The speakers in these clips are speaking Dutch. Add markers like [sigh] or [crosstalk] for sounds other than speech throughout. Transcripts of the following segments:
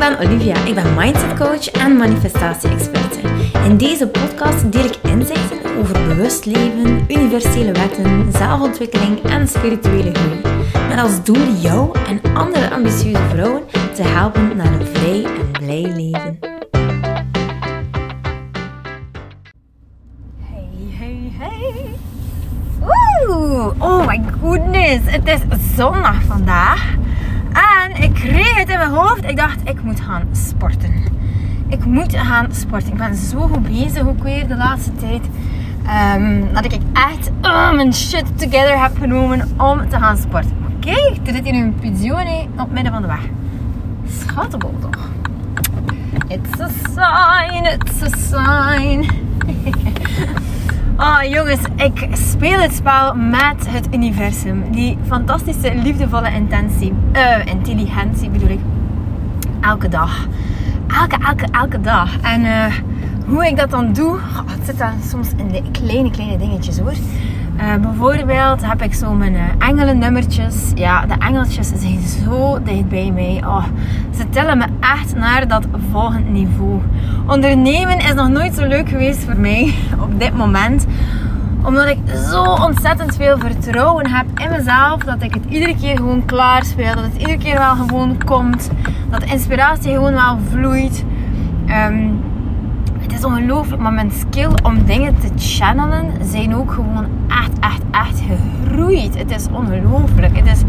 ben Olivia. Ik ben mindset coach en manifestatie-experte. In deze podcast deel ik inzichten over bewust leven, universele wetten, zelfontwikkeling en spirituele groei. Met als doel jou en andere ambitieuze vrouwen te helpen naar een vrij en blij leven. Hey, hey, hey. Oeh, oh my goodness. Het is zondag vandaag. En ik kreeg het in mijn hoofd. Ik dacht, ik moet gaan sporten. Ik moet gaan sporten. Ik ben zo goed bezig ook weer de laatste tijd. Ehm, dat ik echt oh, mijn shit together heb genomen om te gaan sporten. Oké, er zit hier een pigeone op midden van de weg. Schattenbol toch? It's a sign, it's a sign. [laughs] Oh jongens, ik speel het spel met het universum. Die fantastische, liefdevolle intentie, uh, intelligentie bedoel ik. Elke dag. Elke, elke, elke dag. En uh, hoe ik dat dan doe, het zit dan soms in de kleine, kleine dingetjes hoor. Uh, bijvoorbeeld heb ik zo mijn uh, engelennummertjes. Ja, de engeltjes zijn zo dicht bij mij. Oh, ze tillen me echt naar dat volgende niveau. Ondernemen is nog nooit zo leuk geweest voor mij [laughs] op dit moment. Omdat ik zo ontzettend veel vertrouwen heb in mezelf. Dat ik het iedere keer gewoon klaar speel. Dat het iedere keer wel gewoon komt. Dat de inspiratie gewoon wel vloeit. Het is ongelooflijk, maar mijn skill om dingen te channelen zijn ook gewoon echt, echt, echt gegroeid. Het is ongelooflijk. Het is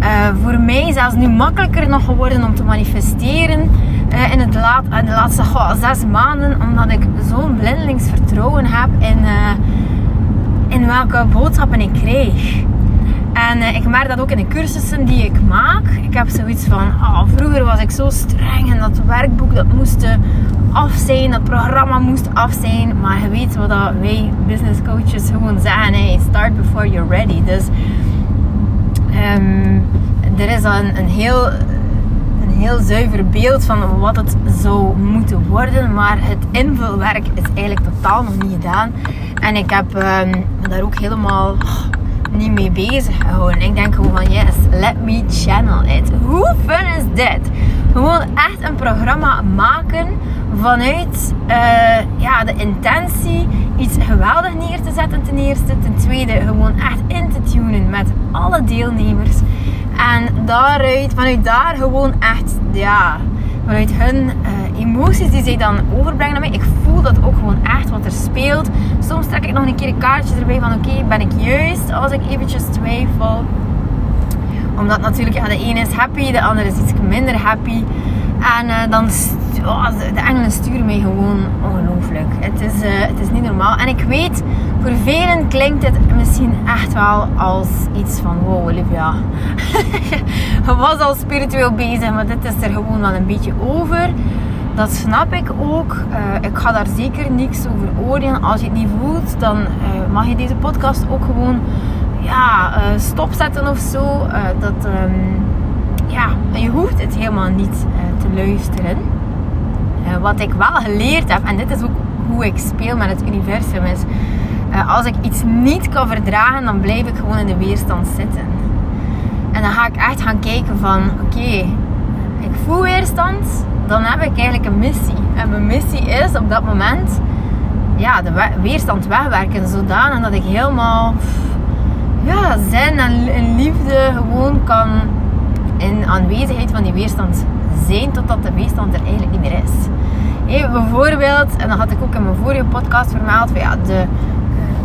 uh, voor mij zelfs nu makkelijker nog geworden om te manifesteren uh, in, de laatste zes maanden, omdat ik zo'n blindelings vertrouwen heb in, uh, in welke boodschappen ik krijg. En ik merk dat ook in de cursussen die ik maak. Ik heb zoiets van, oh, vroeger was ik zo streng en dat werkboek dat moest af zijn, dat programma moest af zijn. Maar je weet wat dat wij business coaches gewoon zeggen, hey, start before you're ready. Dus um, er is een, een heel heel zuiver beeld van wat het zou moeten worden. Maar het invulwerk is eigenlijk totaal nog niet gedaan. En ik heb um, daar ook helemaal niet mee bezig gehouden. Ik denk gewoon van yes, let me channel it. Hoe fun is dit? Gewoon echt een programma maken vanuit uh, ja, de intentie iets geweldig neer te zetten ten eerste. Ten tweede gewoon echt in te tunen met alle deelnemers. En daaruit, vanuit daar gewoon echt, ja, vanuit hun uh, emoties die zij dan overbrengen naar mij. Ik voel dat ook gewoon echt wat er speelt. Soms trek ik nog een keer een kaartje erbij van oké, ben ik juist als ik eventjes twijfel. Omdat natuurlijk, ja, de ene is happy, de andere is iets minder happy. En uh, dan, oh, de engelen sturen mij gewoon ongelooflijk. Het is, uh, het is niet normaal. En ik weet, voor velen klinkt het misschien echt wel als iets van, wow Olivia. [laughs] Je was al spiritueel bezig, maar dit is er gewoon wel een beetje over. Dat snap ik ook. Uh, ik ga daar zeker niks over oordelen. Als je het niet voelt, dan mag je deze podcast ook gewoon ja, stopzetten of zo. dat... Um, ja, je hoeft het helemaal niet te luisteren. Wat ik wel geleerd heb, en dit is ook hoe ik speel met het universum, is als ik iets niet kan verdragen, dan blijf ik gewoon in de weerstand zitten. En dan ga ik echt gaan kijken van, oké, ik voel weerstand, dan heb ik eigenlijk een missie. En mijn missie is op dat moment ja, de weerstand wegwerken, zodanig dat ik helemaal ja, zin en, liefde gewoon kan in aanwezigheid van die weerstand zijn totdat de weerstand er eigenlijk niet meer is. Hey, bijvoorbeeld, en dat had ik ook in mijn vorige podcast vermeld, van, ja, de,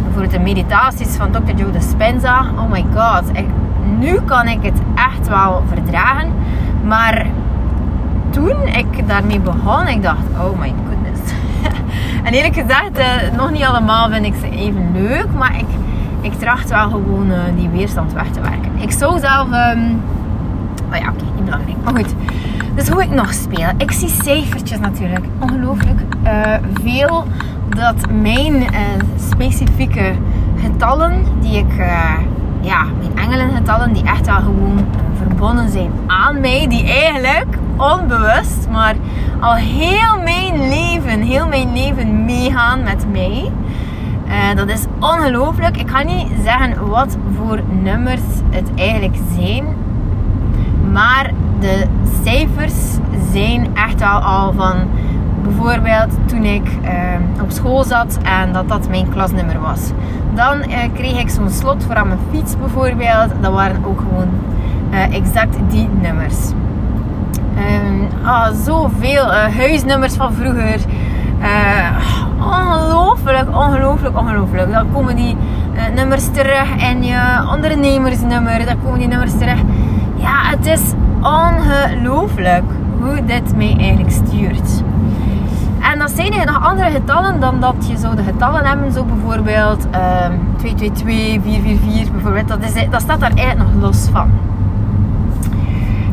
bijvoorbeeld de meditaties van Dr. Joe Dispenza. Oh my god, nu kan ik het echt wel verdragen. Maar toen ik daarmee begon, ik dacht, oh my goodness. [laughs] en eerlijk gezegd, uh, nog niet allemaal vind ik ze even leuk, maar ik, ik tracht wel gewoon uh, die weerstand weg te werken. Ik zou zelf... Um, Oh ja, oké, okay, niet belangrijk. Maar goed. Dus hoe ik nog speel. Ik zie cijfertjes natuurlijk. Ongelooflijk uh, veel dat mijn specifieke getallen, die ik, uh, ja, mijn engelengetallen, die echt wel gewoon verbonden zijn aan mij, die eigenlijk onbewust, maar al heel mijn leven, heel mijn leven meegaan met mij. dat is ongelooflijk. Ik ga niet zeggen wat voor nummers het eigenlijk zijn. Maar de cijfers zijn echt al, al van bijvoorbeeld toen ik uh, op school zat en dat dat mijn klasnummer was. Dan uh, kreeg ik zo'n slot voor aan mijn fiets bijvoorbeeld. Dat waren ook gewoon exact die nummers. Um, ah, zoveel huisnummers van vroeger. ongelooflijk, ongelooflijk, ongelooflijk. Dan komen die nummers terug en je ondernemersnummer. Dan komen die nummers terug. Ja, het is ongelooflijk hoe dit mij eigenlijk stuurt. En dan zijn nog andere getallen dan dat je zou de getallen hebben. Zo bijvoorbeeld um, 222, 444 bijvoorbeeld. Dat, is, dat staat daar eigenlijk nog los van.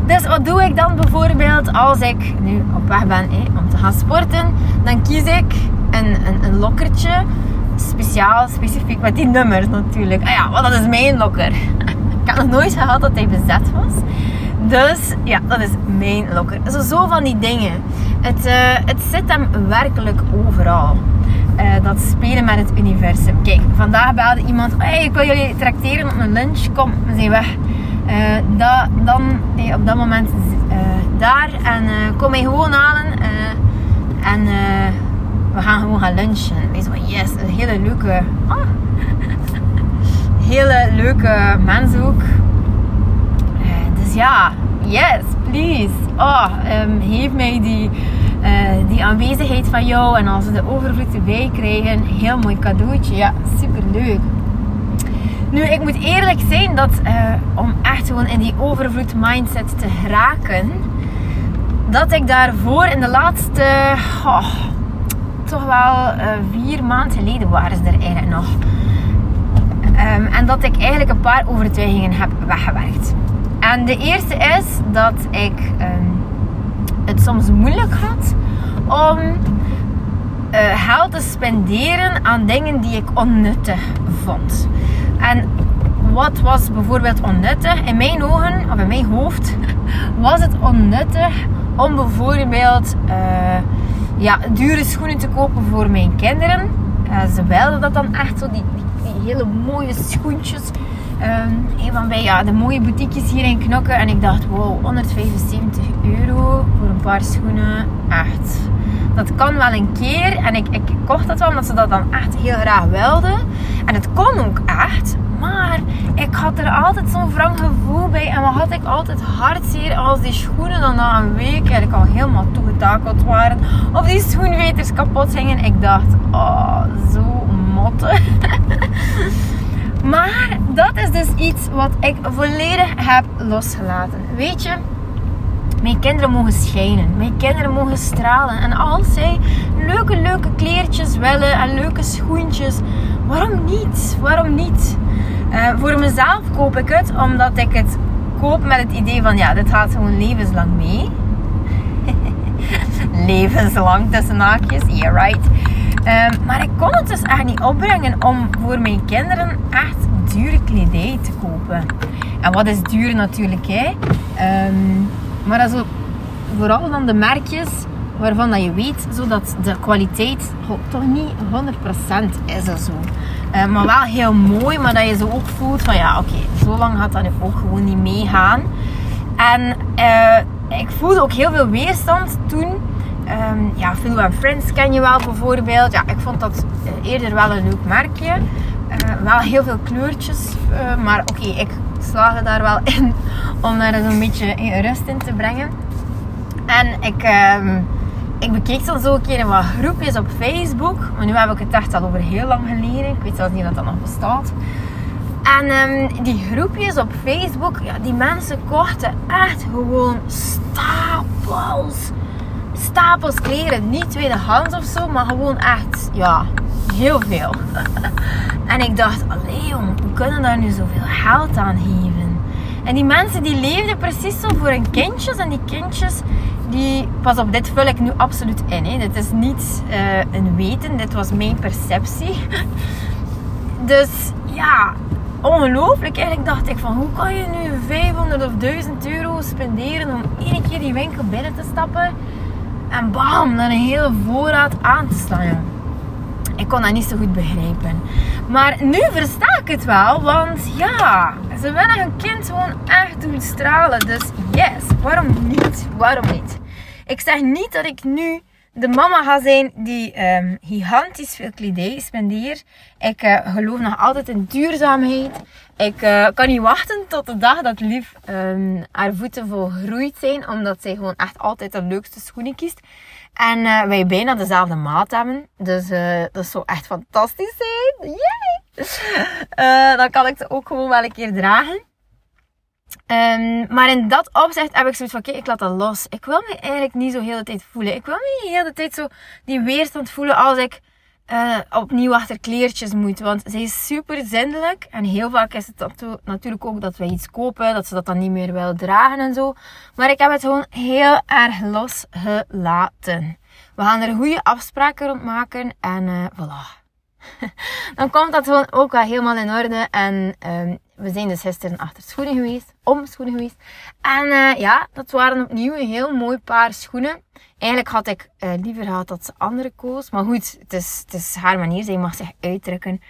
Dus wat doe ik dan bijvoorbeeld als ik nu op weg ben om te gaan sporten? Dan kies ik een, een, een lokkertje. Speciaal, specifiek met die nummers natuurlijk. Ah ja, want dat is mijn lokker. [laughs] ik heb nog nooit gehad dat hij bezet was. Dus ja, dat is mijn lokker. Zo, zo van die dingen. Het, uh, het zit hem werkelijk overal. Uh, dat spelen met het universum. Kijk, vandaag belde iemand: hey, ik wil jullie tracteren op een lunch. Kom, we zijn weg. Uh, da, dan hey, op dat moment daar en kom mij gewoon halen. en we gaan gewoon gaan lunchen. Wees van yes, een hele leuke, ah, [laughs] hele leuke mens ook ja, yes, please. Oh, um, mij die, die aanwezigheid van jou. En als we de overvloed erbij krijgen, heel mooi cadeautje. Ja, super leuk. Nu, ik moet eerlijk zijn dat uh, om echt gewoon in die overvloed mindset te geraken, dat ik daarvoor in de laatste, oh, toch wel uh, vier maanden geleden waren ze er eigenlijk nog. Um, en dat ik eigenlijk een paar overtuigingen heb weggewerkt. En de eerste is dat ik ehm, het soms moeilijk had om uh, geld te spenderen aan dingen die ik onnuttig vond. En wat was bijvoorbeeld onnuttig? In mijn ogen, of in mijn hoofd, was het onnuttig om bijvoorbeeld uh, ja, dure schoenen te kopen voor mijn kinderen. Uh, ze wilden dat dan echt zo, die, hele mooie schoentjes Um, van bij ja, de mooie boutiques hier in Knokken. En ik dacht, wow, 175 euro voor een paar schoenen. Echt. Dat kan wel een keer. En ik, ik kocht dat wel omdat ze dat dan echt heel graag wilden. En het kon ook echt. Maar ik had er altijd zo'n wrang gevoel bij. En wat had ik altijd hartzeer als die schoenen dan na een week eigenlijk al helemaal toegetakeld waren. Of die schoenveters kapot gingen. Ik dacht, oh, zo motte. [laughs] Maar dat is dus iets wat ik volledig heb losgelaten. Weet je, mijn kinderen mogen schijnen. Mijn kinderen mogen stralen. En als zij leuke, leuke kleertjes willen en leuke schoentjes, waarom niet? Waarom niet? Uh, voor mezelf koop ik het omdat ik het koop met het idee van ja, dit gaat gewoon levenslang mee. [laughs] levenslang tussen haakjes, yeah right. Um, maar ik kon het dus echt niet opbrengen om voor mijn kinderen echt dure kledij te kopen. En wat is duur natuurlijk, hè? Um, maar also, vooral dan de merkjes waarvan dat je weet zodat de kwaliteit toch niet 100% is of zo. Uh, maar wel heel mooi, maar dat je zo ook voelt van ja, oké, zo lang gaat dat nu ook gewoon niet meegaan. En uh, ik voelde ook heel veel weerstand toen. Um, ja, Phil Friends ken je wel bijvoorbeeld. Ja, ik vond dat eh, eerder wel een leuk merkje. Wel heel veel kleurtjes. Maar oké, ik slaag daar wel in om daar een beetje in rust in te brengen. En ik, uh, ik bekeek dan zo een keer wat groepjes op Facebook. Maar nu heb ik het echt al over heel lang geleden. Ik weet zelfs niet dat dat nog bestaat. En um, die groepjes op Facebook, ja, die mensen kochten echt gewoon stapels. Stapels kleren. Niet tweedehands of zo, maar gewoon echt, ja, heel veel. [laughs] en ik dacht, allee jong, hoe kunnen daar nu zoveel geld aan geven? En die mensen die leefden precies zo voor hun kindjes. En die kindjes, die... Pas op, dit vul ik nu absoluut in. Hè. Dit is niet uh, een weten, dit was mijn perceptie. [laughs] dus ja, ongelooflijk. Eigenlijk dacht ik van, hoe kan je nu 500 of 1000 euro spenderen om één keer die winkel binnen te stappen... En bam, dan een hele voorraad aan te slaan ik kon dat niet zo goed begrijpen. Maar nu versta ik het wel, want ja, ze willen hun kind gewoon echt doen stralen. Dus yes, waarom niet? Waarom niet? Ik zeg niet dat ik nu de mama ga zijn die um, gigantisch veel kledij spendeert. Ik uh, geloof nog altijd in duurzaamheid. Ik uh, kan niet wachten tot de dag dat Lief um, haar voeten volgroeid zijn. Omdat zij gewoon echt altijd de leukste schoenen kiest. En uh, wij bijna dezelfde maat hebben. Dus dat zou echt fantastisch zijn. Yay! [laughs] dan kan ik ze ook gewoon wel een keer dragen. Um, maar in dat opzicht heb ik zoiets van, oké, ik laat dat los. Ik wil me eigenlijk niet zo de hele tijd voelen. Ik wil me niet de hele tijd zo die weerstand voelen als ik uh, opnieuw achter kleertjes moet. Want zij is super zindelijk. En heel vaak is het natuurlijk ook dat wij iets kopen, dat ze dat dan niet meer willen dragen en zo. Maar ik heb het gewoon heel erg losgelaten. We gaan er goede afspraken rond maken en uh, voilà. [laughs] dan komt dat gewoon ook wel helemaal in orde. En um, we zijn dus gisteren achter schoenen geweest, om schoenen geweest. En uh, ja, dat waren opnieuw een heel mooi paar schoenen. Eigenlijk had ik uh, liever gehad dat ze andere koos. Maar goed, het is, het is haar manier. Zij mag zich uitdrukken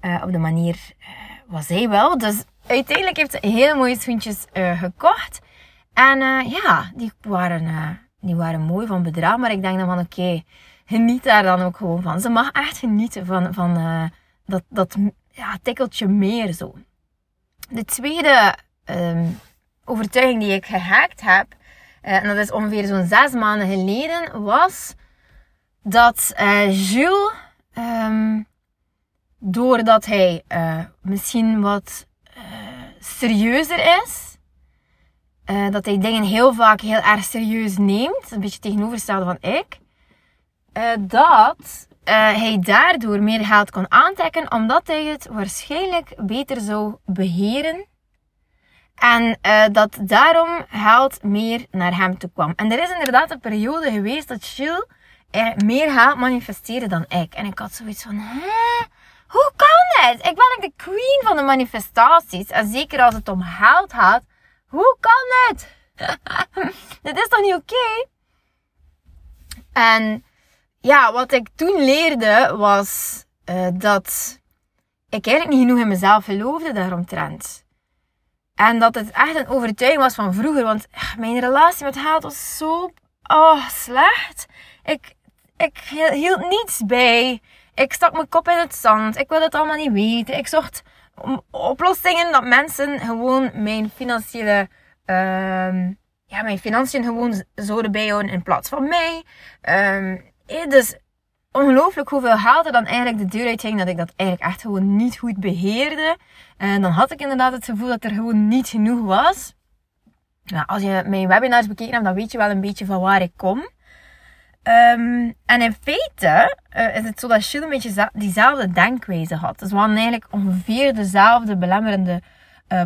uh, op de manier wat zij wil. Dus uiteindelijk heeft ze hele mooie schoentjes gekocht. En ja, die waren, die waren mooi van bedrag. Maar ik denk dan van oké, geniet daar dan ook gewoon van. Ze mag echt genieten van, van dat, dat ja, tikkeltje meer zo. De tweede um, overtuiging die ik gehaakt heb, uh, en dat is ongeveer zo'n zes maanden geleden, was dat uh, Jules, um, doordat hij uh, misschien wat serieuzer is, dat hij dingen heel vaak heel erg serieus neemt, een beetje tegenovergestelde van ik, dat hij daardoor meer geld kon aantrekken, omdat hij het waarschijnlijk beter zou beheren. En uh, dat daarom geld meer naar hem toe kwam. En er is inderdaad een periode geweest dat uh, meer geld manifesteerde dan ik. En ik had zoiets van, hè? Hoe kan het? Ik ben de queen van de manifestaties. En zeker als het om geld gaat. Hoe kan het? [laughs] Dit is toch niet oké? En ja, wat ik toen leerde was uh, dat ik eigenlijk niet genoeg in mezelf geloofde daaromtrent. En dat het echt een overtuiging was van vroeger. Want mijn relatie met geld was zo oh, slecht. Ik, ik hield niets bij. Ik stak mijn kop in het zand. Ik wilde het allemaal niet weten. Ik zocht oplossingen dat mensen gewoon mijn financiële... Uh, ja, mijn financiën gewoon zouden bijhouden in plaats van mij. Um, dus ongelooflijk hoeveel er dan eigenlijk de deur uitging. Dat ik dat eigenlijk echt gewoon niet goed beheerde. En dan had ik inderdaad het gevoel dat er gewoon niet genoeg was. Nou, als je mijn webinars bekeken hebt, dan weet je wel een beetje van waar ik kom. Um, en in feite uh, is het zo dat Jill een beetje diezelfde denkwijze had. Dus we hadden eigenlijk ongeveer dezelfde belemmerende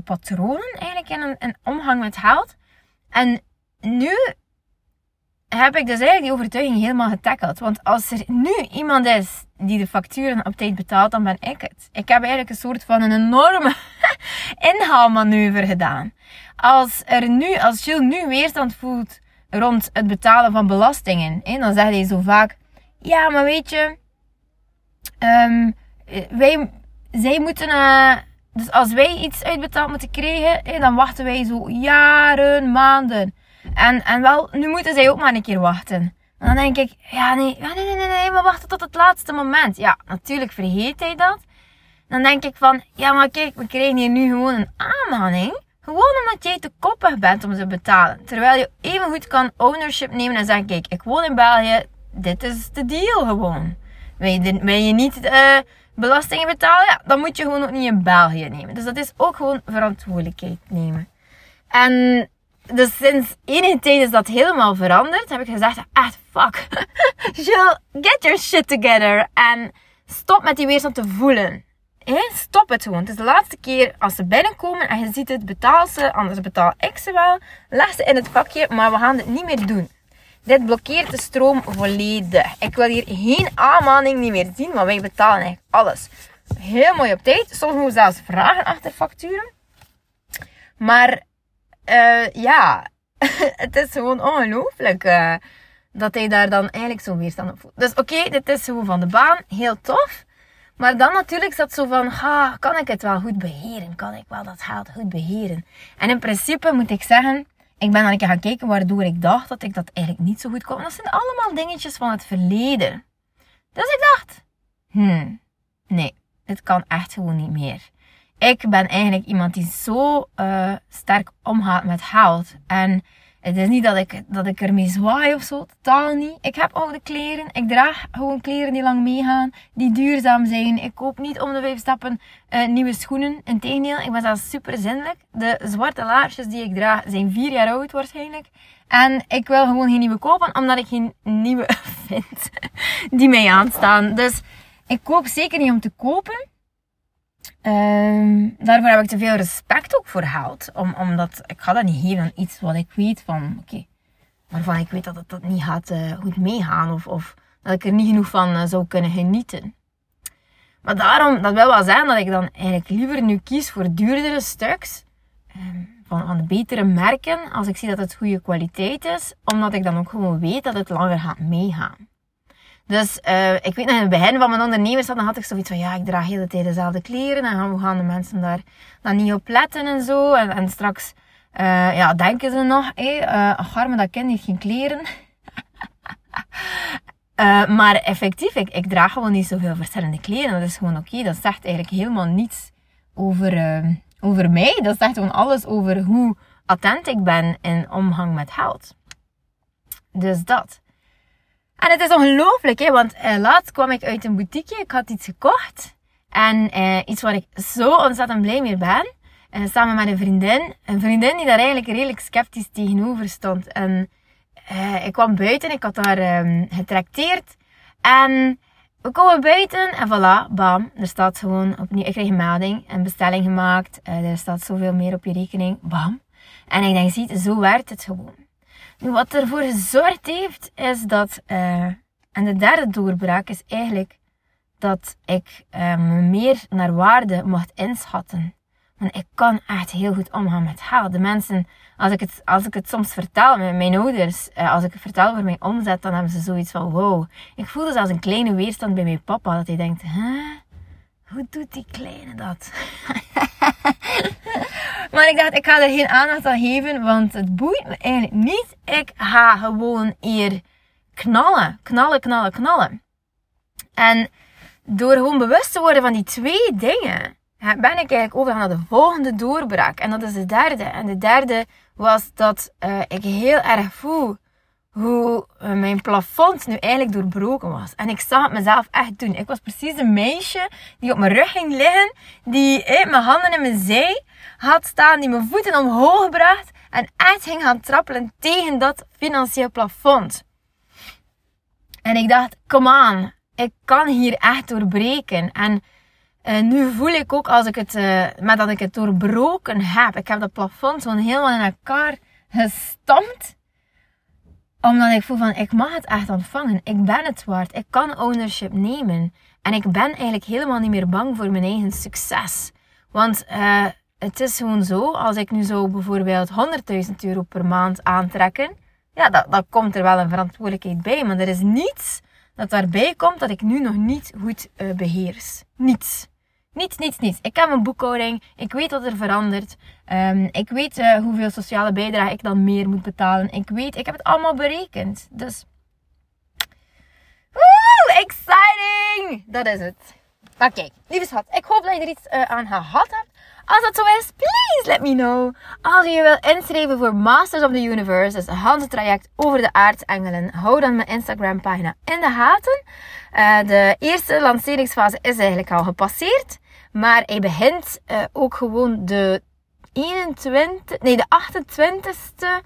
patronen eigenlijk in een, in omgang met geld. En nu heb ik dus eigenlijk die overtuiging helemaal getackeld. Want als er nu iemand is die de facturen op tijd betaalt, dan ben ik het. Ik heb eigenlijk een soort van een enorme [laughs] inhaalmanoeuvre gedaan. Als er nu, als Jill nu weerstand voelt rond het betalen van belastingen, dan zegt hij zo vaak, ja, maar weet je, um, wij, zij moeten, uh, dus als wij iets uitbetaald moeten krijgen, dan wachten wij zo jaren, maanden. En, en wel, nu moeten zij ook maar een keer wachten. En dan denk ik, ja nee, ja, nee, nee, nee, we wachten tot het laatste moment. Ja, natuurlijk vergeet hij dat. Dan denk ik van, ja maar kijk, we krijgen hier nu gewoon een aanmaning. Gewoon omdat jij te koppig bent om ze te betalen. Terwijl je even goed kan ownership nemen en zeggen, kijk, ik woon in België, dit is de deal gewoon. Wil je, wil je niet uh, belastingen betalen, ja, dan moet je gewoon ook niet in België nemen. Dus dat is ook gewoon verantwoordelijkheid nemen. En dus sinds tijd is dat helemaal veranderd. Heb ik gezegd, echt fuck. [laughs] Jill, get your shit together. En stop met die weerstand te voelen. Stop het gewoon. Het is de laatste keer als ze binnenkomen en je ziet het, betaal ze. Anders betaal ik ze wel. Leg ze in het vakje, maar we gaan het niet meer doen. Dit blokkeert de stroom volledig. Ik wil hier geen aanmaning niet meer zien, maar wij betalen eigenlijk alles. Heel mooi op tijd. Soms moeten we zelfs vragen achter facturen. Maar uh, ja, [laughs] het is gewoon ongelooflijk uh, dat hij daar dan eigenlijk zo weerstand op voelt. Dus oké, dit is gewoon van de baan. Heel tof. Maar dan natuurlijk zat zo van, ha, kan ik het wel goed beheren? Kan ik wel dat geld goed beheren? En in principe moet ik zeggen, ik ben dan een keer gaan kijken waardoor ik dacht dat ik dat eigenlijk niet zo goed kon. Dat zijn allemaal dingetjes van het verleden. Dus ik dacht, hmm, nee, dit kan echt gewoon niet meer. Ik ben eigenlijk iemand die zo uh, sterk omgaat met geld. En het is niet dat ik, dat ik ermee zwaai of zo, totaal niet. Ik heb oude kleren. Ik draag gewoon kleren die lang meegaan, die duurzaam zijn. Ik koop niet om de vijf stappen uh, nieuwe schoenen. Integendeel, ik ben zelfs super zindelijk. De zwarte laarsjes die ik draag zijn vier jaar oud waarschijnlijk. En ik wil gewoon geen nieuwe kopen, omdat ik geen nieuwe [laughs] vind die mij aanstaan. Dus ik koop zeker niet om te kopen. Um, daarvoor heb ik te veel respect ook voor geld. Om, omdat ik ga dat niet geven aan iets wat ik weet van, oké, waarvan ik weet dat het niet gaat uh, goed meegaan. Of, of dat ik er niet genoeg van uh, zou kunnen genieten. Maar daarom, dat wil wel zijn dat ik dan eigenlijk liever nu kies voor duurdere stuks. Um, van, van betere merken. Als ik zie dat het goede kwaliteit is. Omdat ik dan ook gewoon weet dat het langer gaat meegaan. Dus uh, ik weet nog in het begin van mijn ondernemerschap, dan had ik zoiets van, ja, ik draag heel de tijd dezelfde kleren. En hoe gaan de mensen daar dan niet op letten en zo. En, en straks, uh, ja, denken ze nog, hé, hey, uh, ach, dat kind heeft geen kleren. [laughs] maar effectief, ik, ik draag gewoon niet zoveel verschillende kleren. Dat is gewoon oké. Dat zegt eigenlijk helemaal niets over, over mij. Dat zegt gewoon alles over hoe attent ik ben in omgang met geld. Dus dat. En het is ongelooflijk, hè, want uh, laatst kwam ik uit een boutique. Ik had iets gekocht. En uh, iets waar ik zo ontzettend blij mee ben. Uh, samen met een vriendin. Een vriendin die daar eigenlijk redelijk sceptisch tegenover stond. En ik kwam buiten, ik had daar um, getrakteerd. En we komen buiten en voilà, bam. Er staat gewoon opnieuw, ik kreeg een melding, een bestelling gemaakt. er staat zoveel meer op je rekening, bam. En ik denk, ziet, zo werkt het gewoon. Wat ervoor gezorgd heeft, is dat, uh, en de derde doorbraak is eigenlijk dat ik uh, me meer naar waarde mocht inschatten. Want ik kan echt heel goed omgaan met geld. De mensen, als ik het, als ik het soms vertel met mijn ouders, uh, als ik het vertel over mijn omzet, dan hebben ze zoiets van wow. Ik voelde zelfs een kleine weerstand bij mijn papa, dat hij denkt, huh? Hoe doet die kleine dat? [laughs] Maar ik dacht, ik ga er geen aandacht aan geven, want het boeit me eigenlijk niet. Ik ga gewoon hier knallen, knallen, knallen, knallen. En door gewoon bewust te worden van die twee dingen, ben ik eigenlijk overgegaan naar de volgende doorbraak. En dat is de derde. En de derde was dat uh, ik heel erg voel hoe eh, mijn plafond nu eigenlijk doorbroken was. En ik zag het mezelf echt doen. Ik was precies een meisje die op mijn rug ging liggen, die eh, mijn handen in mijn zij had staan, die mijn voeten omhoog bracht en echt ging gaan trappelen tegen dat financieel plafond. En ik dacht, kom aan, ik kan hier echt doorbreken. En uh, nu voel ik ook als ik het, uh, dat ik het doorbroken heb. Ik heb dat plafond gewoon helemaal in elkaar gestampt omdat ik voel van, ik mag het echt ontvangen. Ik ben het waard. Ik kan ownership nemen. En ik ben eigenlijk helemaal niet meer bang voor mijn eigen succes. Want uh, het is gewoon zo, als ik nu zo bijvoorbeeld 100.000 euro per maand aantrekken, ja, dat, dat komt er wel een verantwoordelijkheid bij. Maar er is niets dat daarbij komt dat ik nu nog niet goed uh, beheers. Niets. Niets, niets, niets. Ik heb een boekhouding. Ik weet wat er verandert. Um, ik weet uh, hoeveel sociale bijdrage ik dan meer moet betalen. Ik weet, ik heb het allemaal berekend. Dus. Woe, exciting! Dat is het. Oké, okay, lieve schat. Ik hoop dat je er iets uh, aan gehad hebt. Als dat zo is, please let me know. Als je je wil inschrijven voor Masters of the Universe, dus een traject over de aardsengelen, hou dan mijn Instagram pagina in de gaten. Uh, de eerste lanceringsfase is eigenlijk al gepasseerd. Maar hij begint uh, ook gewoon de 21, nee, de 28ste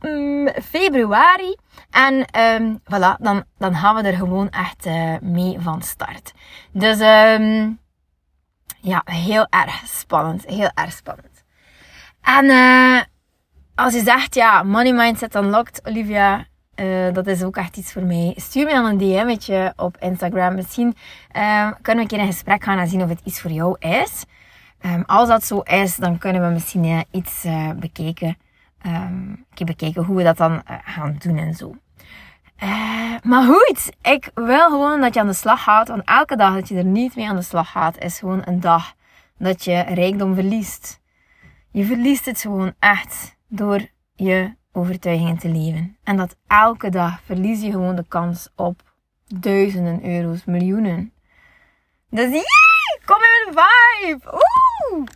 um, februari. En um, voilà, dan, dan gaan we er gewoon echt uh, mee van start. Dus um, ja, heel erg spannend. Heel erg spannend. En uh, als je zegt, ja, Money Mindset Unlocked, Olivia, uh, dat is ook echt iets voor mij. Stuur me dan een DM'tje op Instagram. Misschien uh, kunnen we een keer in gesprek gaan en zien of het iets voor jou is. Um, als dat zo is, dan kunnen we misschien uh, iets bekijken. Um, bekijken hoe we dat dan gaan doen en zo. Maar goed, ik wil gewoon dat je aan de slag gaat. Want elke dag dat je er niet mee aan de slag gaat, is gewoon een dag dat je rijkdom verliest. Je verliest het gewoon echt door je overtuigingen te leven. En dat elke dag verlies je gewoon de kans op duizenden euro's, miljoenen. Dus yeah, kom in mijn vibe. Oeh,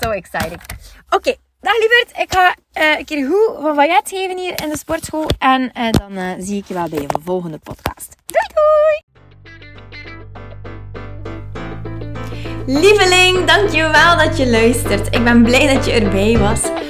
so exciting. Oké, dag lieverd. Ik ga uh, een keer goed van vaillet geven hier in de sportschool. En uh, dan uh, zie ik je wel bij de volgende podcast. Doei doei! Lieveling, dankjewel dat je luistert. Ik ben blij dat je erbij was.